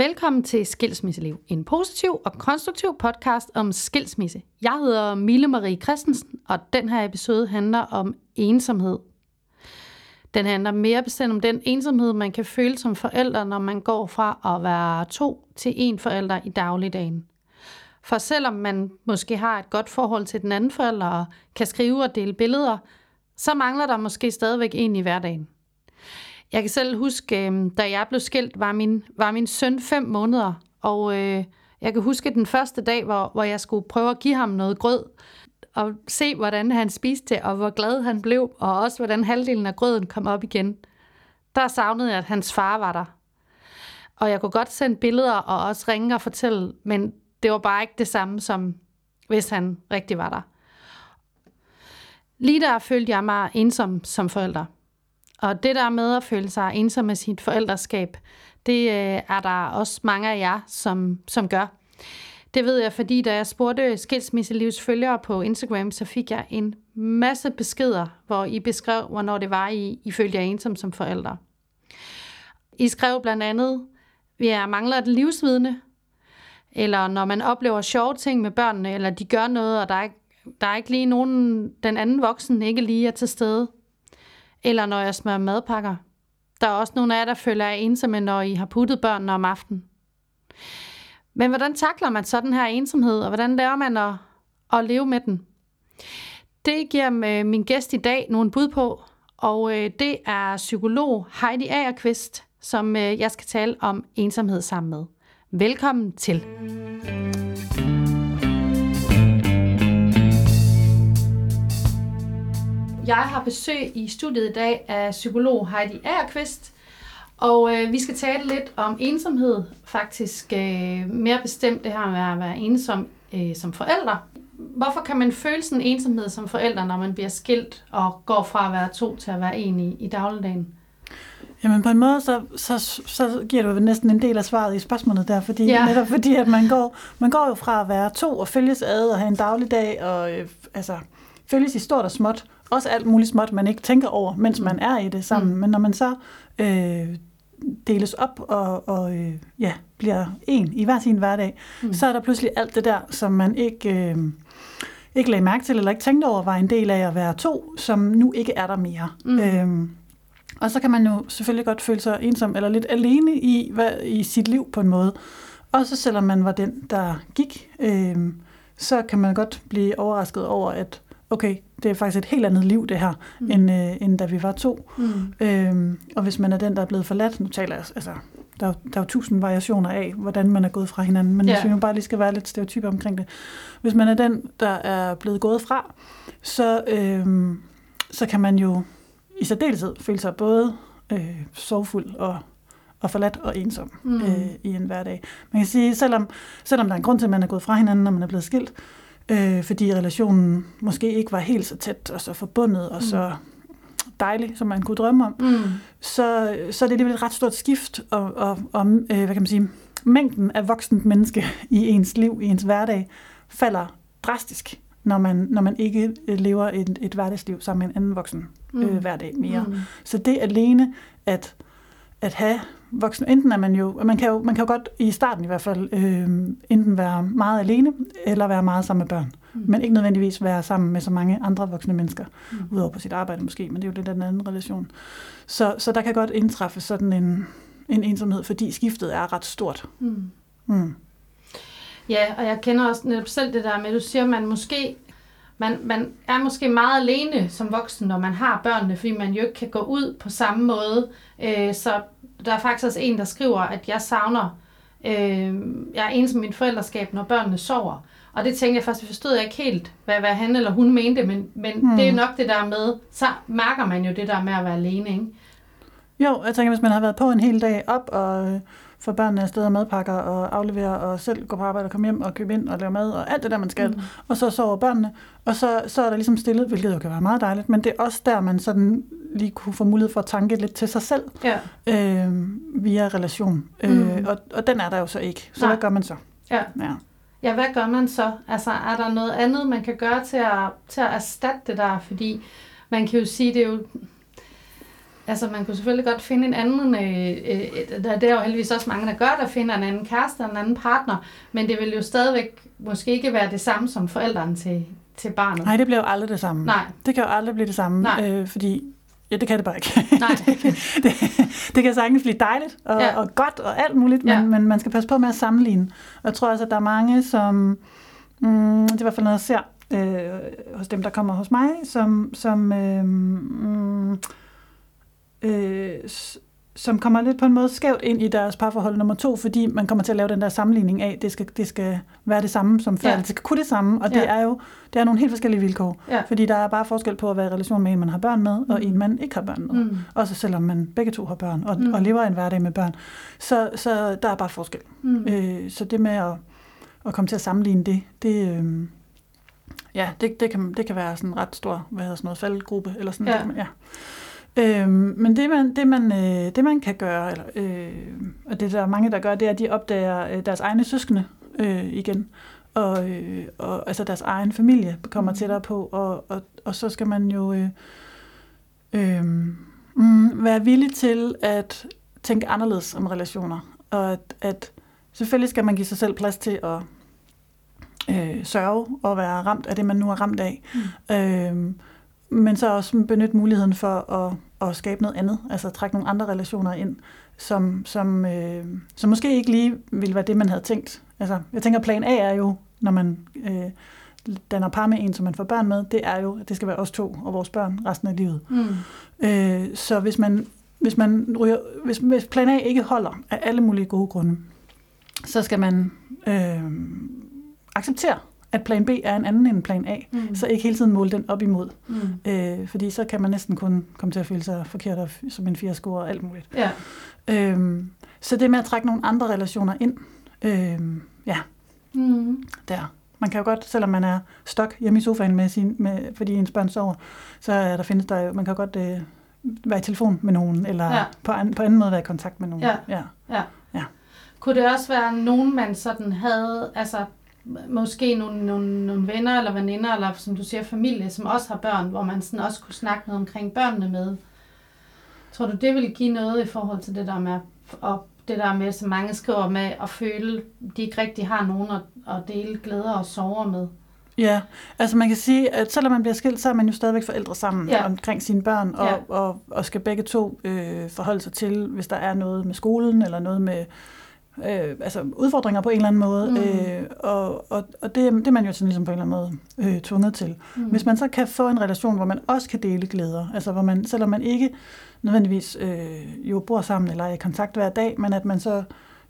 Velkommen til Skilsmisseliv, en positiv og konstruktiv podcast om skilsmisse. Jeg hedder Mille Marie Christensen, og den her episode handler om ensomhed. Den handler mere bestemt om den ensomhed, man kan føle som forælder, når man går fra at være to til en forælder i dagligdagen. For selvom man måske har et godt forhold til den anden forælder og kan skrive og dele billeder, så mangler der måske stadigvæk en i hverdagen. Jeg kan selv huske, øh, da jeg blev skilt, var min, var min søn fem måneder, og øh, jeg kan huske den første dag, hvor, hvor jeg skulle prøve at give ham noget grød, og se, hvordan han spiste det, og hvor glad han blev, og også hvordan halvdelen af grøden kom op igen. Der savnede jeg, at hans far var der. Og jeg kunne godt sende billeder og også ringe og fortælle, men det var bare ikke det samme, som hvis han rigtig var der. Lige der følte jeg mig ensom som forælder. Og det der med at føle sig ensom med sit forældreskab, det øh, er der også mange af jer, som, som gør. Det ved jeg, fordi da jeg spurgte Skilsmisselivs følgere på Instagram, så fik jeg en masse beskeder, hvor I beskrev, hvornår det var, I, I følte jer ensom som forældre. I skrev blandt andet, vi er mangler et livsvidne, eller når man oplever sjove ting med børnene, eller de gør noget, og der er, der er ikke lige nogen, den anden voksen ikke lige er til stede. Eller når jeg smører madpakker. Der er også nogle af jer, der føler jer ensomme, når I har puttet børnene om aftenen. Men hvordan takler man så den her ensomhed, og hvordan lærer man at, at leve med den? Det giver øh, min gæst i dag nogle bud på, og øh, det er psykolog Heidi Agerqvist, som øh, jeg skal tale om ensomhed sammen med. Velkommen til. Jeg har besøg i studiet i dag af psykolog Heidi Agerqvist, og øh, vi skal tale lidt om ensomhed, faktisk øh, mere bestemt det her med at være ensom øh, som forælder. Hvorfor kan man føle sådan en ensomhed som forælder, når man bliver skilt og går fra at være to til at være en i, i dagligdagen? Jamen på en måde, så, så, så giver du næsten en del af svaret i spørgsmålet der, fordi, ja. netop fordi at man går, man går jo fra at være to og følges ad og have en dagligdag og øh, altså, følges i stort og småt, også alt muligt småt, man ikke tænker over, mens man er i det sammen. Mm. Men når man så øh, deles op og, og øh, ja, bliver en i hver sin hverdag, mm. så er der pludselig alt det der, som man ikke, øh, ikke lagde mærke til, eller ikke tænkte over, var en del af at være to, som nu ikke er der mere. Mm. Øh, og så kan man jo selvfølgelig godt føle sig ensom, eller lidt alene i, hvad, i sit liv på en måde. Også selvom man var den, der gik, øh, så kan man godt blive overrasket over, at okay, det er faktisk et helt andet liv, det her, mm. end, øh, end da vi var to. Mm. Øhm, og hvis man er den, der er blevet forladt, nu taler jeg, altså, der er, der er jo tusind variationer af, hvordan man er gået fra hinanden, men ja. hvis vi nu bare lige skal være lidt stereotyper omkring det. Hvis man er den, der er blevet gået fra, så, øhm, så kan man jo i særdeleshed føle sig både øh, sorgfuld og og forladt og ensom mm. øh, i en hverdag. Man kan sige, selvom, selvom der er en grund til, at man er gået fra hinanden, når man er blevet skilt, øh, fordi relationen måske ikke var helt så tæt og så forbundet og mm. så dejlig, som man kunne drømme om, mm. så, så er det alligevel et ret stort skift, og, og, og øh, hvad kan man sige, mængden af voksent menneske i ens liv, i ens hverdag, falder drastisk, når man, når man ikke øh, lever et, et hverdagsliv sammen med en anden voksen mm. øh, hverdag mere. Mm. Så det alene, at, at have voksen, enten er man jo, man kan jo, man kan jo godt i starten i hvert fald, øh, enten være meget alene, eller være meget sammen med børn. Mm. Men ikke nødvendigvis være sammen med så mange andre voksne mennesker, mm. udover på sit arbejde måske, men det er jo lidt af en anden relation. Så, så der kan godt indtræffe sådan en, en ensomhed, fordi skiftet er ret stort. Mm. Mm. Ja, og jeg kender også netop selv det der med, at du siger, at man måske man, man er måske meget alene som voksen, når man har børnene, fordi man jo ikke kan gå ud på samme måde. Øh, så der er faktisk også en, der skriver, at jeg savner, øh, jeg er ensom i mit forældreskab, når børnene sover. Og det tænkte jeg faktisk, forstod jeg ikke helt, hvad, hvad han eller hun mente, men, men hmm. det er nok det der med, så mærker man jo det der med at være alene, ikke? Jo, jeg tænker, hvis man har været på en hel dag op og få børnene afsted og madpakker og aflevere og selv gå på arbejde og komme hjem og købe ind og lave mad og alt det der, man skal. Mm. Og så sover børnene, og så, så er der ligesom stillet, hvilket jo kan være meget dejligt, men det er også der, man sådan lige kunne få mulighed for at tanke lidt til sig selv ja. øh, via relation. Øh, mm. Øh, og, og den er der jo så ikke. Så Nej. hvad gør man så? Ja. ja. Ja, hvad gør man så? Altså, er der noget andet, man kan gøre til at, til at erstatte det der? Fordi man kan jo sige, det er jo Altså, man kunne selvfølgelig godt finde en anden, øh, øh, der, der er jo heldigvis også mange, der gør, der finder en anden kæreste og en anden partner, men det vil jo stadigvæk måske ikke være det samme som forældrene til, til barnet. Nej, det bliver jo aldrig det samme. Nej. Det kan jo aldrig blive det samme, Nej. øh, fordi Ja, det kan det bare ikke. Nej. det, det kan sagtens blive dejligt og, Ja. og godt og alt muligt, men, Ja. men man skal passe på med at sammenligne. Og jeg tror også, at der er mange, som... Mm, det er i hvert fald noget, jeg ser øh, hos dem, der kommer hos mig, som, som, øh, mm, øh, som kommer lidt på en måde skævt ind i deres parforhold nummer to, fordi man kommer til at lave den der sammenligning af, det skal, det skal være det samme som før, Ja. det skal kunne det samme, og det Ja. er jo det er nogle helt forskellige vilkår. Ja. Fordi der er bare forskel på at være i relation med en, man har børn med, og Mm. en, man ikke har børn med. Mm. Også selvom man begge to har børn, og, Mm. og lever en hverdag med børn. Så, så der er bare forskel. Mm. Øh, så det med at, at komme til at sammenligne det, det, øh, ja, det, det, kan, det kan være sådan en ret stor, hvad hedder sådan noget, faldgruppe, eller sådan Ja. det, ja. Øhm, men det man, det, man, øh, det man kan gøre, eller, øh, og det der er mange, der gør, det er, at de opdager øh, deres egne søskende øh, igen. Og, øh, og altså deres egen familie kommer Mm. tættere på, og, og, og så skal man jo øh, øh, mm, være villig til at tænke anderledes om relationer. Og at, at selvfølgelig skal man give sig selv plads til at øh, sørge og være ramt af det, man nu er ramt af. Mm. Øh, men så også benytte muligheden for at, at skabe noget andet, altså trække nogle andre relationer ind, som, som, øh, som måske ikke lige ville være det, man havde tænkt. Altså, jeg tænker, plan A er jo, når man øh, danner par med en, som man får børn med, det er jo, at det skal være os to og vores børn resten af livet. Mm. Øh, så hvis man, hvis man ryger, hvis, hvis plan A ikke holder af alle mulige gode grunde, så skal man øh, acceptere, at plan B er en anden end plan A. Mm. Så ikke hele tiden måle den op imod. Mm. Øh, fordi så kan man næsten kun komme til at føle sig forkert og som en fiasko og alt muligt. Ja. Øhm, så det med at trække nogle andre relationer ind, øhm, ja, Mm. der. Man kan jo godt, selvom man er stok hjemme i sofaen, med sin, med, fordi ens børn sover, så er der findes der jo, man kan godt øh, være i telefon med nogen, eller Ja. ja. på, an, på anden måde være i kontakt med nogen. Ja. ja. Kunne det også være nogen, man sådan havde, altså måske nogle, nogle, nogle venner eller veninder, eller som du siger, familie, som også har børn, hvor man sådan også kunne snakke noget omkring børnene med? Tror du, det ville give noget i forhold til det der med, og det der med, som mange skriver med, at føle, de ikke rigtig har nogen at, at dele glæder og sorger med? Ja, altså man kan sige, at selvom man bliver skilt, så er man jo stadigvæk forældre sammen Ja. omkring sine børn, og, Ja. ja. og, og skal begge to øh, forholde sig til, hvis der er noget med skolen, eller noget med øh, altså udfordringer på en eller anden måde. Mm. Øh, og og, og det, det er man jo sådan ligesom på en eller anden måde øh, tvunget til. Mm. Hvis man så kan få en relation, hvor man også kan dele glæder, altså hvor man, selvom man ikke nødvendigvis øh, jo bor sammen eller er i kontakt hver dag, men at man så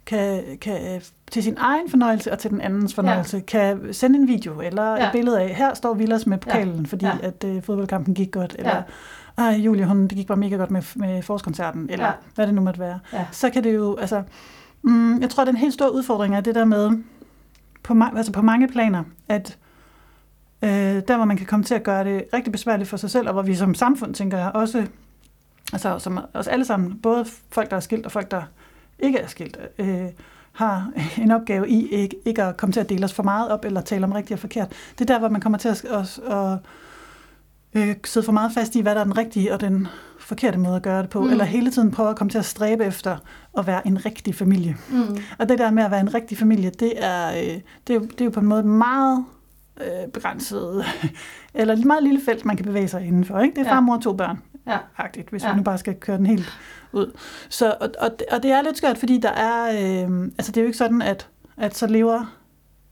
kan, kan øh, til sin egen fornøjelse og til den andens fornøjelse, ja. kan sende en video eller Ja. et billede af, her står Villas med pokalen, ja. fordi Ja. at øh, fodboldkampen gik godt, eller Ja. ej, Julie, hun, det gik bare mega godt med, med forårskoncerten, eller ja. hvad det nu måtte være. Ja. Så kan det jo, altså, mm, jeg tror, den helt store udfordring er det der med, på, ma- altså på mange planer, at øh, der hvor man kan komme til at gøre det rigtig besværligt for sig selv, og hvor vi som samfund, tænker jeg, også, altså som os alle sammen, både folk, der er skilt og folk, der ikke er skilt, øh, har en opgave i ikke, ikke at komme til at dele os for meget op, eller tale om rigtigt og forkert. Det er der, hvor man kommer til at, at, at øh, sidde for meget fast i, hvad der er den rigtige og den forkerte måde at gøre det på, Mm. eller hele tiden prøve at komme til at stræbe efter at være en rigtig familie. Mm. Og det der med at være en rigtig familie, det er, øh, det er, jo, det er jo på en måde meget øh, begrænset, eller et meget lille felt, man kan bevæge sig indenfor. Ikke? Det er Ja. far, mor og to børn, Ja. agtigt, hvis Ja. vi nu bare skal køre den helt ud. Så, og, og, det- og det er lidt skørt, fordi der er, øh, altså det er jo ikke sådan, at, at så lever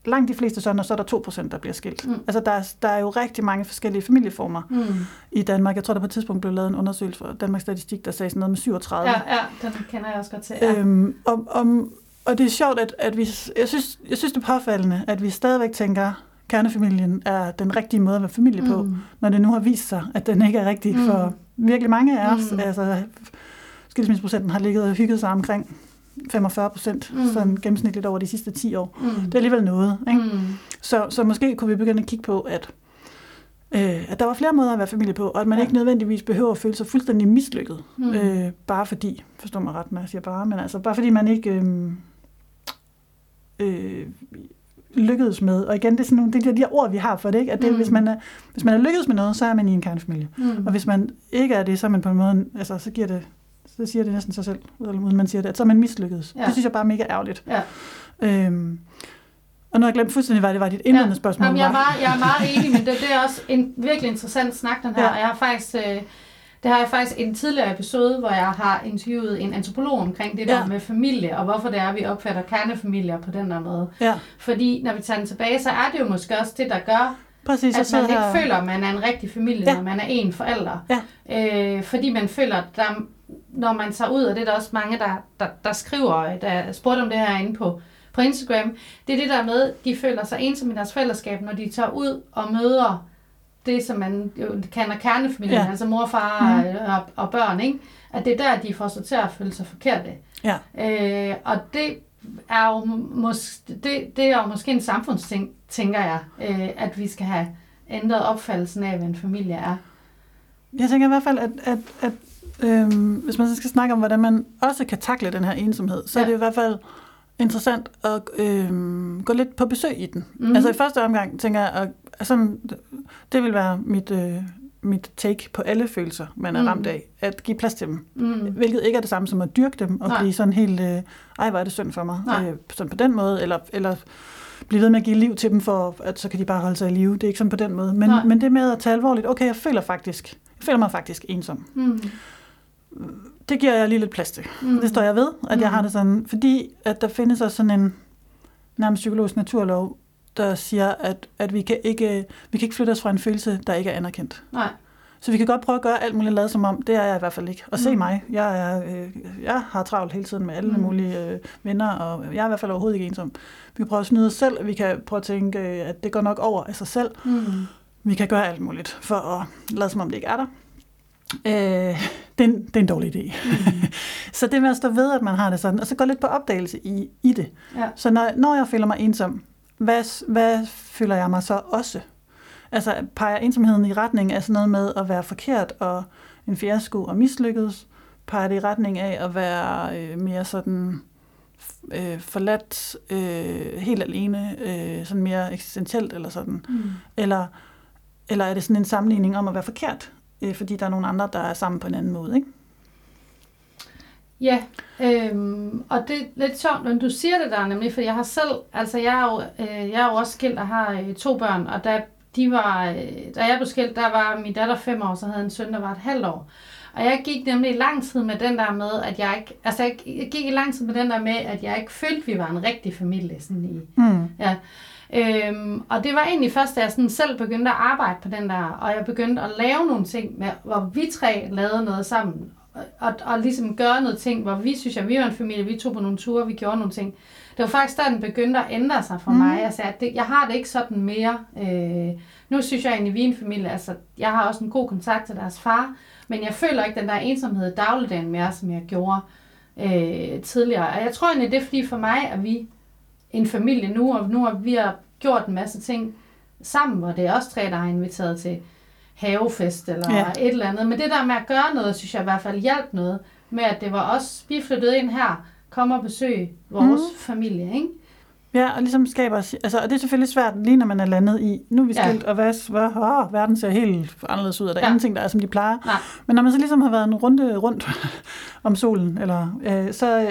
langt de fleste og så er der 2%, der bliver skilt. Mm. Altså der, er- der er jo rigtig mange forskellige familieformer Mm. i Danmark. Jeg tror, der på et tidspunkt blev lavet en undersøgelse fra Danmarks Statistik, der sagde sådan noget med 37. Ja, ja, den kender jeg også godt til. Ja. Øhm, og, og, og det er sjovt, at, at vi, jeg synes, jeg synes det er påfaldende, at vi stadigvæk tænker, kernefamilien er den rigtige måde at være familie på, Mm. når det nu har vist sig, at den ikke er rigtig Mm. for virkelig mange af os. Mm. Altså, skilsmisseprocenten har ligget og hygget sig omkring 45 procent, Mm. sådan gennemsnitligt over de sidste 10 år. Mm. Det er alligevel noget. Ikke? Mm. Så, så måske kunne vi begynde at kigge på, at, øh, at der var flere måder at være familie på, og at man Ja. ikke nødvendigvis behøver at føle sig fuldstændig mislykket. Mm. Øh, bare fordi, forstår mig ret, når jeg siger bare, men altså bare fordi man ikke øh, øh, lykkedes med. Og igen, det er sådan nogle, det er de her ord, vi har for det, ikke? At det, mm. hvis, man er, hvis man er lykkedes med noget, så er man i en kernefamilie. Mm. Og hvis man ikke er det, så er man på en måde, altså så giver det, så siger det næsten sig selv, eller man siger det, at så er man mislykkedes. Ja. Det synes jeg bare er mega ærgerligt. Ja. Øhm, og nu har jeg glemt fuldstændig, hvad det var dit indledende ja. spørgsmål. Jamen, jeg, er meget, jeg er meget enig, men det, det er også en virkelig interessant snak, den her. Ja. Jeg har faktisk... Øh, det har jeg faktisk en tidligere episode, hvor jeg har interviewet en antropolog omkring det der ja. med familie, og hvorfor det er, at vi opfatter kernefamilier på den der måde. Ja. Fordi når vi tager den tilbage, så er det jo måske også det, der gør, Præcis, at man ikke her... føler, at man er en rigtig familie, ja. når man er en forælder. Ja. Øh, fordi man føler, at der, når man tager ud, og det er der også mange, der, der, der skriver, der spurgte om det her inde på, på Instagram, det er det der med, de føler sig ensomme i deres fællesskab, når de tager ud og møder det, som man jo kalder kernefamilien, ja. altså mor, far mm. og, og børn, ikke? at det er der, de får sig til at føle sig forkerte. Ja. Øh, og det er jo mås- det, det er jo måske en samfundsting, tænker jeg, øh, at vi skal have ændret opfattelsen af, hvad en familie er. Jeg tænker i hvert fald, at, at, at øh, hvis man så skal snakke om, hvordan man også kan takle den her ensomhed, så ja. er det i hvert fald interessant at øh, gå lidt på besøg i den. Mm. Altså i første omgang tænker jeg, at, at sådan, det vil være mit, øh, mit take på alle følelser, man er mm. ramt af. At give plads til dem. Mm. Hvilket ikke er det samme som at dyrke dem, og Nej. blive sådan helt, øh, ej hvor er det synd for mig. Øh, sådan på den måde, eller, eller blive ved med at give liv til dem, for at så kan de bare holde sig i live. Det er ikke sådan på den måde. Men, men det med at tage alvorligt, okay, jeg føler faktisk, jeg føler mig faktisk ensom. Mm det giver jeg lige lidt plads til. Mm. Det står jeg ved, at mm. jeg har det sådan, fordi at der findes også sådan en nærmest psykologisk naturlov, der siger, at, at vi, kan ikke, vi kan ikke flytte os fra en følelse, der ikke er anerkendt. Nej. Så vi kan godt prøve at gøre alt muligt lade som om, det er jeg i hvert fald ikke. Og mm. se mig, jeg, er, øh, jeg har travlt hele tiden med alle mm. mulige øh, venner, og jeg er i hvert fald overhovedet ikke ensom. Vi kan prøve at snyde os selv, vi kan prøve at tænke, øh, at det går nok over af sig selv. Mm. Vi kan gøre alt muligt for at lade som om det ikke er der. Øh, det, er en, det er en dårlig idé. Mm. så det med at stå ved, at man har det sådan, og så gå lidt på opdagelse i, i det. Ja. Så når, når jeg føler mig ensom, hvad, hvad føler jeg mig så også? Altså peger ensomheden i retning af sådan noget med at være forkert og en fiasko og mislykkedes? Peger det i retning af at være øh, mere sådan øh, forladt, øh, helt alene, øh, sådan mere eksistentielt eller sådan? Mm. Eller, eller er det sådan en sammenligning om at være forkert? øh, fordi der er nogle andre, der er sammen på en anden måde, ikke? Ja, øhm, og det er lidt sjovt, når du siger det der nemlig, for jeg har selv, altså jeg er jo, øh, jeg er jo også skilt og har øh, to børn, og da, de var, øh, da jeg blev skilt, der var min datter fem år, så havde en søn, der var et halvt år. Og jeg gik nemlig lang tid med den der med, at jeg ikke, altså jeg gik i lang tid med den der med, at jeg ikke følte, at vi var en rigtig familie. Sådan i, mm. ja. Øhm, og det var egentlig først, da jeg sådan selv begyndte at arbejde på den der, og jeg begyndte at lave nogle ting, med, hvor vi tre lavede noget sammen, og, og, og ligesom gøre noget ting, hvor vi synes, at vi var en familie, vi tog på nogle ture, vi gjorde nogle ting. Det var faktisk da den begyndte at ændre sig for mm. mig. Jeg sagde, at det, jeg har det ikke sådan mere. Øh, nu synes jeg egentlig, at vi er en familie. Altså, jeg har også en god kontakt til deres far, men jeg føler ikke den der ensomhed i dagligdagen mere, som jeg gjorde øh, tidligere. Og jeg tror egentlig, det er fordi for mig, at vi en familie nu, og nu har vi har gjort en masse ting sammen, hvor det er også tre, der har inviteret til havefest eller ja. et eller andet. Men det der med at gøre noget, synes jeg i hvert fald hjalp noget med, at det var os, vi flyttede ind her, kom og besøg vores mm. familie, ikke? Ja, og ligesom skaber, altså, og det er selvfølgelig svært, lige når man er landet i, nu er vi skilt, ja. og hvad, hvad oh, verden ser helt anderledes ud, og der er ja. ingenting, der er, som de plejer. Nej. Men når man så ligesom har været en runde rundt om solen, eller, øh, så øh,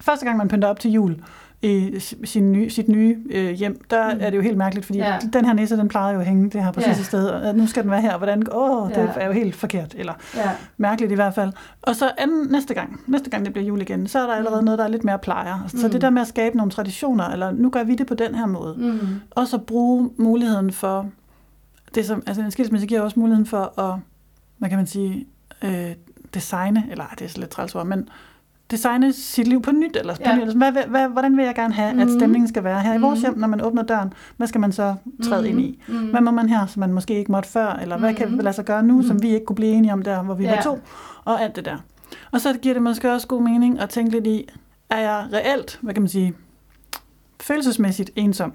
første gang man pynter op til jul, i sin nye, sit nye øh, hjem, der mm. er det jo helt mærkeligt, fordi ja. den her næse, den plejede jo at hænge det her præcis ja. sted, og nu skal den være her, hvordan, åh, det ja. er jo helt forkert, eller ja. mærkeligt i hvert fald. Og så anden, næste gang, næste gang det bliver jul igen, så er der allerede mm. noget, der er lidt mere plejer. Mm. Så det der med at skabe nogle traditioner, eller nu gør vi det på den her måde, mm. og så bruge muligheden for, det som, altså en skilsmisse giver også muligheden for at, hvad kan man sige, øh, designe, eller det er så lidt træls men designe sit liv på nyt, eller på ja. nyt. Hvad, hvad, hvordan vil jeg gerne have, at mm. stemningen skal være her i vores mm. hjem, når man åbner døren? Hvad skal man så træde mm. ind i? Mm. Hvad må man her, som man måske ikke måtte før? Eller hvad kan vi lade sig gøre nu, mm. som vi ikke kunne blive enige om der, hvor vi ja. var to? Og alt det der. Og så giver det måske også god mening at tænke lidt i, er jeg reelt, hvad kan man sige, følelsesmæssigt ensom?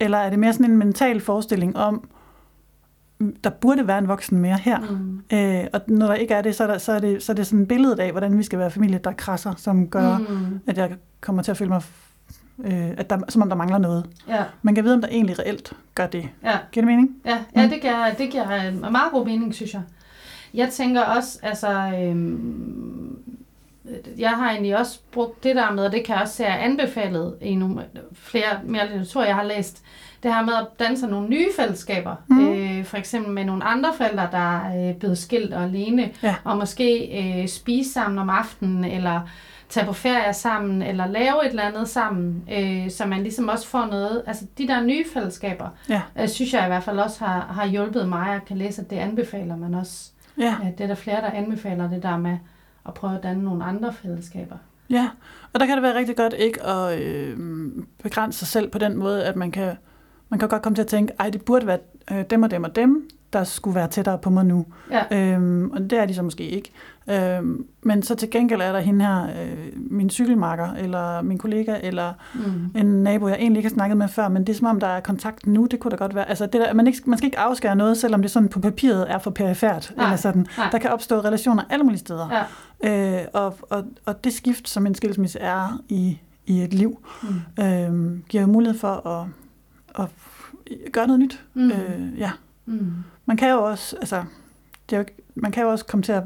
Eller er det mere sådan en mental forestilling om, der burde være en voksen mere her. Mm. Øh, og når der ikke er det så, er der, så, er det, så er det sådan et billede af, hvordan vi skal være familie, der krasser, som gør, mm. at jeg kommer til at føle mig øh, at der, som om der mangler noget. Ja. Man kan vide, om der egentlig reelt gør det. Ja. Giver det mening? Ja, ja det, giver, det giver en meget god mening, synes jeg. Jeg tænker også, altså, øhm, jeg har egentlig også brugt det der med, og det kan jeg også se er anbefalet i nogle flere mere litteratur, jeg har læst, det her med at danse nogle nye fællesskaber. Mm. Øh, for eksempel med nogle andre forældre, der er blevet skilt og alene, Ja. og måske øh, spise sammen om aftenen, eller tage på ferie sammen, eller lave et eller andet sammen, øh, så man ligesom også får noget. Altså de der nye fællesskaber, Ja. øh, synes jeg i hvert fald også har, har hjulpet mig. Jeg kan læse, at det anbefaler man også. Ja. Ja, det er der flere, der anbefaler det der med at prøve at danne nogle andre fællesskaber. Ja, og der kan det være rigtig godt ikke at øh, begrænse sig selv på den måde, at man kan, man kan godt komme til at tænke, ej, det burde være øh, dem og dem og dem, der skulle være tættere på mig nu. Ja. Øhm, og det er de så måske ikke. Øhm, men så til gengæld er der hende her, øh, min cykelmarker, eller min kollega, eller Mm. en nabo, jeg egentlig ikke har snakket med før, men det er som om, der er kontakt nu, det kunne da godt være. Altså, det der, man, ikke, man skal ikke afskære noget, selvom det sådan på papiret er for perifært. Nej, Eller sådan. nej. Der kan opstå relationer alle mulige steder. Ja. Øh, og, og, og det skift, som en skilsmisse er i, i et liv, Mm. øh, giver jo mulighed for at, at gøre noget nyt. Mm. Øh, ja. Mm. Man kan jo også, altså, det er jo, man kan jo også komme til at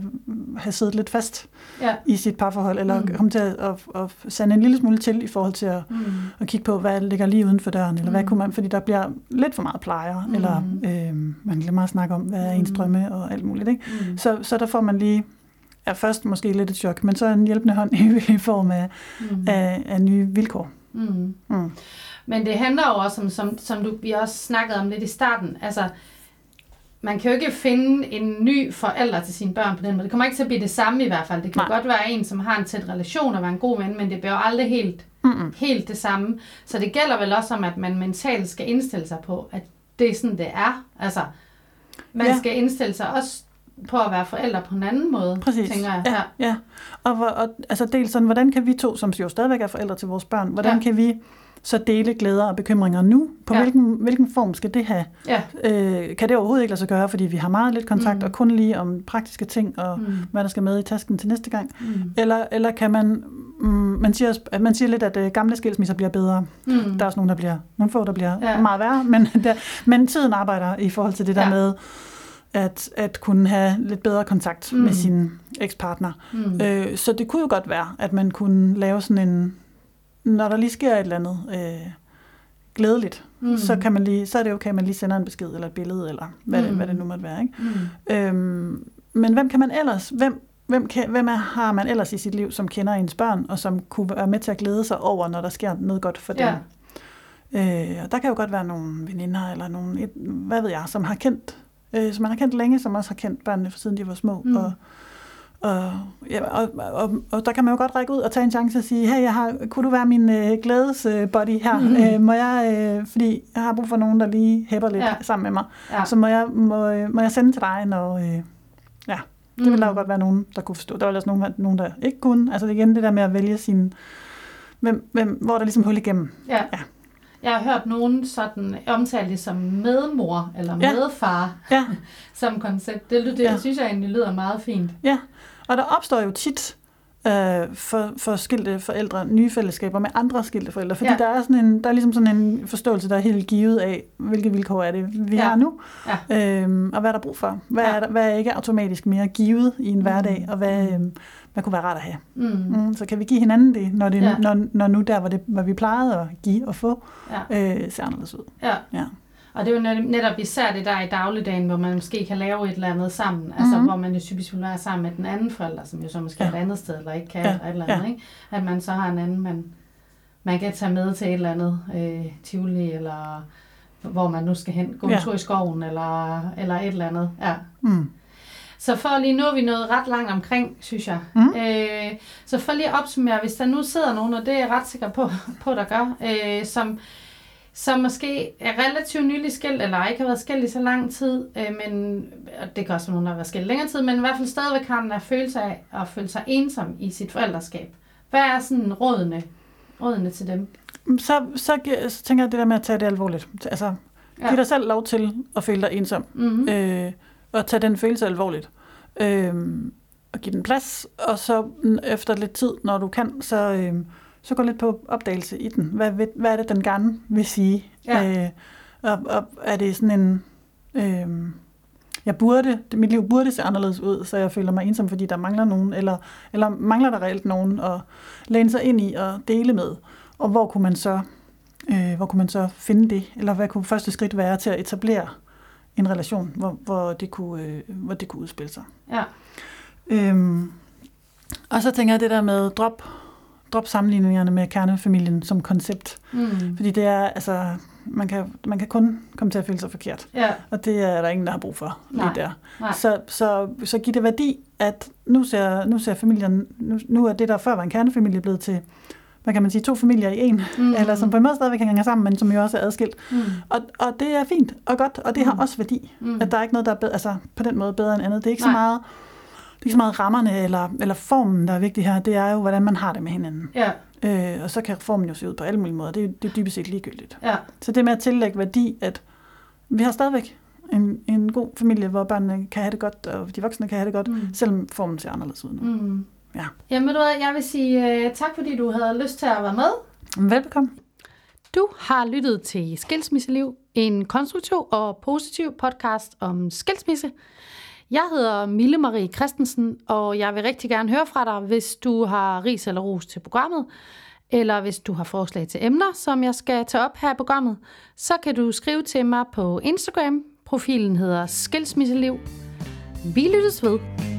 have siddet lidt fast Ja. i sit parforhold, eller Mm. mm. komme til at, at, at sande en lille smule til i forhold til at, Mm. at kigge på, hvad ligger lige uden for døren, eller mm. hvad kunne man, fordi der bliver lidt for meget plejer, Mm. eller øh, man glemmer at snakke om, hvad er ens Mm. drømme og alt muligt. Ikke? Mm. Så, så der får man lige, ja, først måske lidt et chok, men så en hjælpende hånd i, i form af, Mm. af, af nye vilkår. Mm. Mm. Men det handler jo også om, som, som du, vi også snakkede om lidt i starten, altså, man kan jo ikke finde en ny forælder til sine børn på den måde. Det kommer ikke til at blive det samme i hvert fald. Det kan Nej. godt være en, som har en tæt relation og være en god ven, men det bliver jo aldrig helt, Mm-mm. helt det samme. Så det gælder vel også om, at man mentalt skal indstille sig på, at det er sådan, det er. Altså, man Ja. skal indstille sig også på at være forældre på en anden måde, Præcis. tænker jeg. Ja, ja. Og, hvor- og altså dels sådan, hvordan kan vi to, som jo stadigvæk er forældre til vores børn, hvordan Ja. kan vi så dele glæder og bekymringer nu? På Ja. hvilken, hvilken form skal det have? Ja. Øh, kan det overhovedet ikke lade sig gøre, fordi vi har meget lidt kontakt, Mm. og kun lige om praktiske ting, og mm. Hvad der skal med i tasken til næste gang? Mm. Eller, eller kan man, mm, man siger, man siger lidt, at øh, gamle skilsmisser bliver bedre. Mm. Der er også nogle, der bliver, nogle få, der bliver Ja. meget værre, men, der, men tiden arbejder i forhold til det der ja. med, at, at kunne have lidt bedre kontakt Mm. mm. med sin ekspartner. Mm. Øh, så det kunne jo godt være, at man kunne lave sådan en, når der lige sker et eller andet øh, glædeligt, Mm. mm. så, kan man lige, så er det okay, at man lige sender en besked eller et billede, eller hvad, mm. Mm. det, hvad det nu måtte være. Ikke? Mm. Øhm, men hvem kan man ellers, hvem, hvem, kan, hvem er, har man ellers i sit liv, som kender ens børn, og som kunne være med til at glæde sig over, når der sker noget godt for dem? Ja. Øh, og der kan jo godt være nogle veninder, eller nogle, et, hvad ved jeg, som har kendt, øh, som man har kendt længe, som også har kendt børnene, fra siden de var små. Mm. Mm. Og, og, ja, og, og, og der kan man jo godt række ud og tage en chance og sige, hey, jeg har, kunne du være min øh, glædesbuddy her? Mhm. Mm. Øh, må jeg, øh, fordi jeg har brug for nogen, der lige hæpper lidt Ja. sammen med mig. Ja. Så må jeg, må, øh, må jeg sende til dig, når... Øh, ja, det ville der jo Mm. godt være nogen, der kunne forstå. Der var også nogen, nogen, der ikke kunne. Altså det igen det der med at vælge sin... Hvem, hvem, hvor er der ligesom hul igennem. Ja. Ja. Jeg har hørt nogen sådan omtale det som medmor eller Ja. medfar Ja, som koncept. Det, det Ja. ja. synes jeg egentlig lyder meget fint. ja. Og der opstår jo tit øh, for, for skilte forældre nye fællesskaber med andre skilte forældre. Fordi Ja. der, er sådan en, der er ligesom sådan en forståelse, der er helt givet af, hvilke vilkår er det, vi Ja. har nu. Ja. Øhm, og hvad er der brug for? Hvad, Ja. er der, hvad er ikke automatisk mere givet i en Mm. hverdag? Og hvad, øhm, hvad kunne være rart at have? Mm. Mm, så kan vi give hinanden det, når, det, ja. når, når nu der, hvor, det, hvor vi plejede at give og få, Ja. øh, ser anderledes ud. ja. Ja. Og det er jo net- netop især det der i dagligdagen, hvor man måske kan lave et eller andet sammen. Altså Mhm. hvor man jo typisk vil være sammen med den anden forælder, som jo så måske. Ja. er et andet sted, eller ikke kan, Ja. eller et eller andet. Ja. Ikke? At man så har en anden, man, man kan tage med til et eller andet øh, tivoli, eller hvor man nu skal hen, gå en Ja. tur i skoven, eller, eller et eller andet. Ja. Mm. Så for lige nu er vi nået ret langt omkring, synes jeg. Mm. Øh, så for lige at opsummere, hvis der nu sidder nogen, og det er jeg ret sikker på, på der gør, øh, som, som måske er relativt nylig skilt, eller ikke har været skilt i så lang tid, øh, men og det kan også være nogen, der har været skilt længere tid, men i hvert fald stadigvæk har den der følelse af at føle sig ensom i sit forældreskab. Hvad er sådan rådene, rådene til dem? Så, så, så tænker jeg det der med at tage det alvorligt. Altså, Ja. ja. giv dig selv lov til at føle dig ensom, Mm-hmm. øh, og tage den følelse alvorligt. Øh, og give den plads, og så mm, efter lidt tid, når du kan, så, øh, så gå lidt på opdagelse i den. Hvad, hvad, hvad er det, den gerne vil sige? Ja. Øh, og, og er det sådan en... Øh, jeg burde, mit liv burde se anderledes ud, så jeg føler mig ensom, fordi der mangler nogen, eller, eller mangler der reelt nogen at læne sig ind i og dele med. Og hvor kunne man så, øh, hvor kunne man så finde det? Eller hvad kunne første skridt være til at etablere en relation, hvor, hvor, det, kunne, øh, hvor det kunne udspille sig? Ja. Øhm, og så tænker jeg det der med drop, drop sammenligningerne med kernefamilien som koncept. Mm. Fordi det er, altså, man kan, man kan kun komme til at føle sig forkert. Ja. Og det er der ingen, der har brug for lige Nej, der. nej. Så, så, så giver det værdi, at nu ser, nu ser familien, nu, nu er det, der før var en kernefamilie, blevet til, hvad kan man sige, to familier i en, Mm. eller som på en måde stadigvæk hænger sammen, men som jo også er adskilt. Mm. Og, og det er fint og godt, og det har Mm. også værdi, Mm. at der er ikke noget, der er bedre, altså på den måde bedre end andet. Det er ikke Nej. så meget, det er ikke så meget rammerne eller, eller formen, der er vigtig her. Det er jo, hvordan man har det med hinanden. Ja. Øh, og så kan formen jo se ud på alle mulige måder. Det er, det er dybest set ligegyldigt. Ja. Så det med at tillægge værdi, at vi har stadigvæk en, en god familie, hvor børnene kan have det godt, og de voksne kan have det godt, Mm. selvom formen ser anderledes ud nu. Mm. Ja. Jamen, du jeg vil sige uh, tak, fordi du havde lyst til at være med. Velbekomme. Du har lyttet til Skilsmisseliv, en konstruktiv og positiv podcast om skilsmisse. Jeg hedder Mille Marie Christensen, og jeg vil rigtig gerne høre fra dig, hvis du har ris eller ros til programmet, eller hvis du har forslag til emner, som jeg skal tage op her i programmet, så kan du skrive til mig på Instagram. Profilen hedder Skilsmisseliv. Vi lyttes ved.